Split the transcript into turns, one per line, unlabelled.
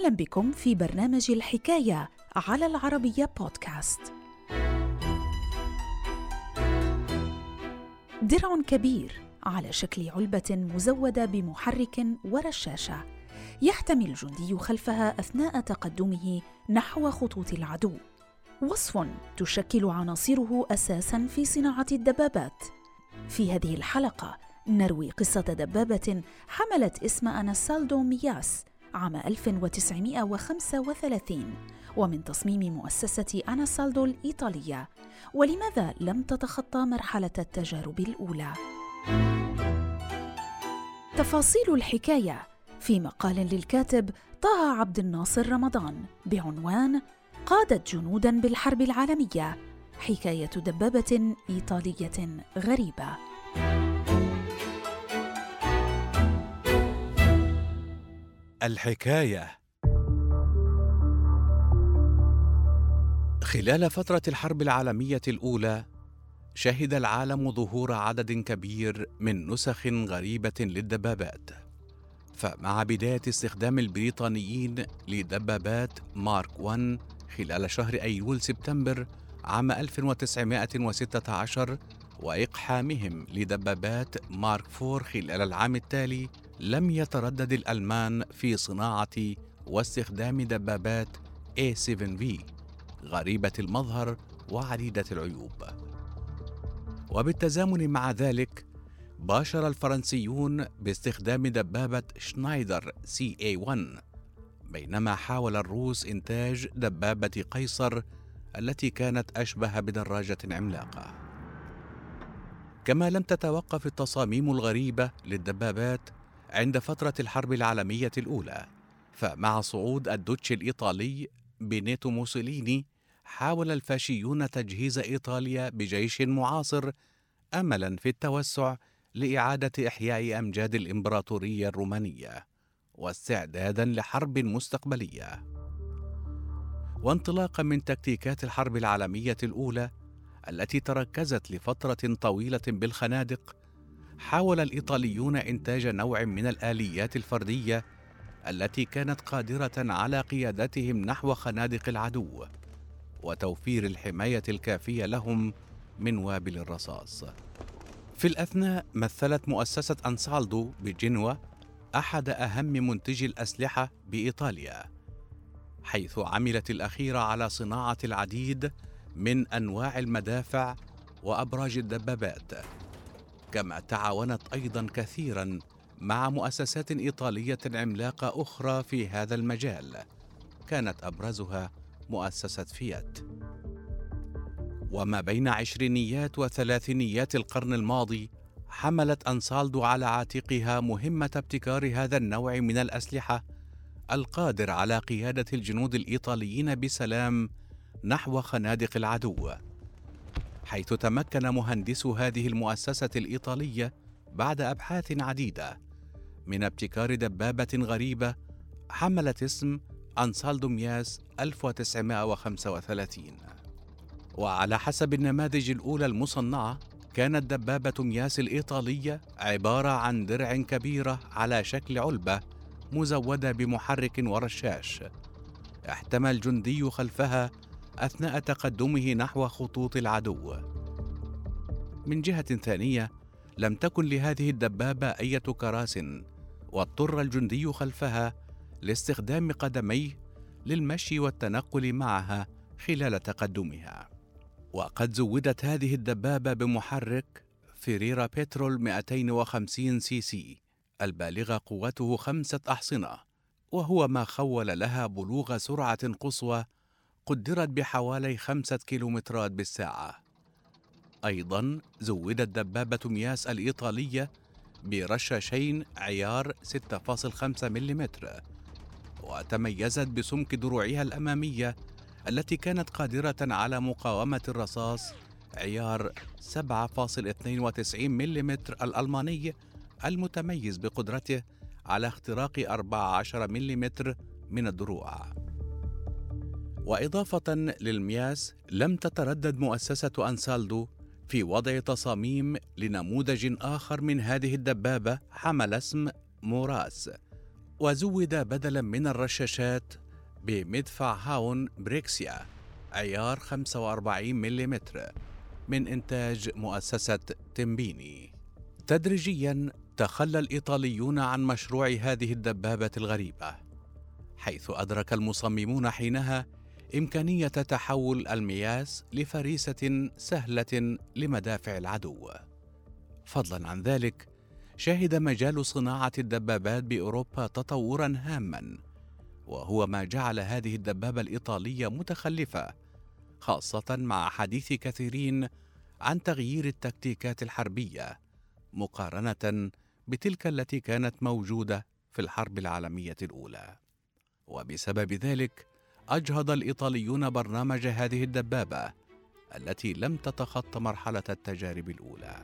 أهلا بكم في برنامج الحكاية على العربية بودكاست. درع كبير على شكل علبة مزودة بمحرك ورشاشة يحتمي الجندي خلفها أثناء تقدمه نحو خطوط العدو. وصف تشكل عناصره أساسا في صناعة الدبابات. في هذه الحلقة نروي قصة دبابة حملت اسم أناسالدو مياس عام 1935 ومن تصميم مؤسسة أناسالدو الإيطالية ولماذا لم تتخطى مرحلة التجارب الأولى؟ تفاصيل الحكاية في مقال للكاتب طه عبد الناصر رمضان بعنوان قادت جنودا بالحرب العالمية حكاية دبابة إيطالية غريبة
الحكاية. خلال فترة الحرب العالمية الأولى شهد العالم ظهور عدد كبير من نسخ غريبة للدبابات. فمع بداية استخدام البريطانيين لدبابات مارك 1 خلال شهر أيلول سبتمبر عام 1916 وإقحامهم لدبابات مارك 4 خلال العام التالي لم يتردد الألمان في صناعة واستخدام دبابات A7V غريبة المظهر وعديدة العيوب. وبالتزامن مع ذلك باشر الفرنسيون باستخدام دبابة شنايدر CA1 بينما حاول الروس إنتاج دبابة قيصر التي كانت أشبه بدراجة عملاقة. كما لم تتوقف التصاميم الغريبة للدبابات عند فترة الحرب العالمية الأولى فمع صعود الدوتش الإيطالي بينيتو موسوليني حاول الفاشيون تجهيز إيطاليا بجيش معاصر أملا في التوسع لإعادة إحياء أمجاد الإمبراطورية الرومانية واستعدادا لحرب مستقبلية. وانطلاقا من تكتيكات الحرب العالمية الأولى التي تركزت لفترة طويلة بالخنادق حاول الإيطاليون إنتاج نوع من الآليات الفردية التي كانت قادرة على قيادتهم نحو خنادق العدو وتوفير الحماية الكافية لهم من وابل الرصاص. في الأثناء مثلت مؤسسة أنسالدو بجنوة أحد أهم منتجي الأسلحة بإيطاليا حيث عملت الاخيره على صناعة العديد من أنواع المدافع وأبراج الدبابات كما تعاونت أيضا كثيرا مع مؤسسات إيطالية عملاقة أخرى في هذا المجال كانت أبرزها مؤسسة فيات. وما بين عشرينيات وثلاثينيات القرن الماضي حملت أنسالدو على عاتقها مهمة ابتكار هذا النوع من الأسلحة القادر على قيادة الجنود الإيطاليين بسلام نحو خنادق العدو حيث تمكن مهندسو هذه المؤسسة الإيطالية بعد أبحاث عديدة من ابتكار دبابة غريبة حملت اسم أنسالدو مياس 1935 وعلى حسب النماذج الأولى المصنعة كانت دبابة مياس الإيطالية عبارة عن درع كبيرة على شكل علبة مزودة بمحرك ورشاش. احتمى الجندي خلفها أثناء تقدمه نحو خطوط العدو. من جهة ثانية لم تكن لهذه الدبابة إيه كراس واضطر الجندي خلفها لاستخدام قدميه للمشي والتنقل معها خلال تقدمها. وقد زودت هذه الدبابة بمحرك فيريرا بترول 250 سي سي البالغة قوته خمسة أحصنة وهو ما خول لها بلوغ سرعة قصوى قدرت بحوالي خمسة كيلومترات بالساعة. أيضا زودت دبابة مياس الإيطالية برشاشين عيار 6.5 ملم وتميزت بسمك دروعها الأمامية التي كانت قادرة على مقاومة الرصاص عيار 7.92 ملم الألماني المتميز بقدرته على اختراق 14 ملم من الدروع. وإضافة للمياس لم تتردد مؤسسة أنسالدو في وضع تصاميم لنموذج آخر من هذه الدبابة حمل اسم موراس. وزود بدلا من الرشاشات بمدفع هاون بريكسيا عيار 45 ملم من إنتاج مؤسسة تمبيني تدريجيا تخلى الإيطاليون عن مشروع هذه الدبابة الغريبة حيث أدرك المصممون حينها إمكانية تحول المياس لفريسة سهلة لمدافع العدو. فضلا عن ذلك شهد مجال صناعة الدبابات بأوروبا تطورا هاما وهو ما جعل هذه الدبابة الإيطالية متخلفة خاصة مع حديث كثيرين عن تغيير التكتيكات الحربية مقارنة بتلك التي كانت موجودة في الحرب العالمية الأولى. وبسبب ذلك أجهض الإيطاليون برنامج هذه الدبابة التي لم تتخطى مرحلة التجارب الأولى.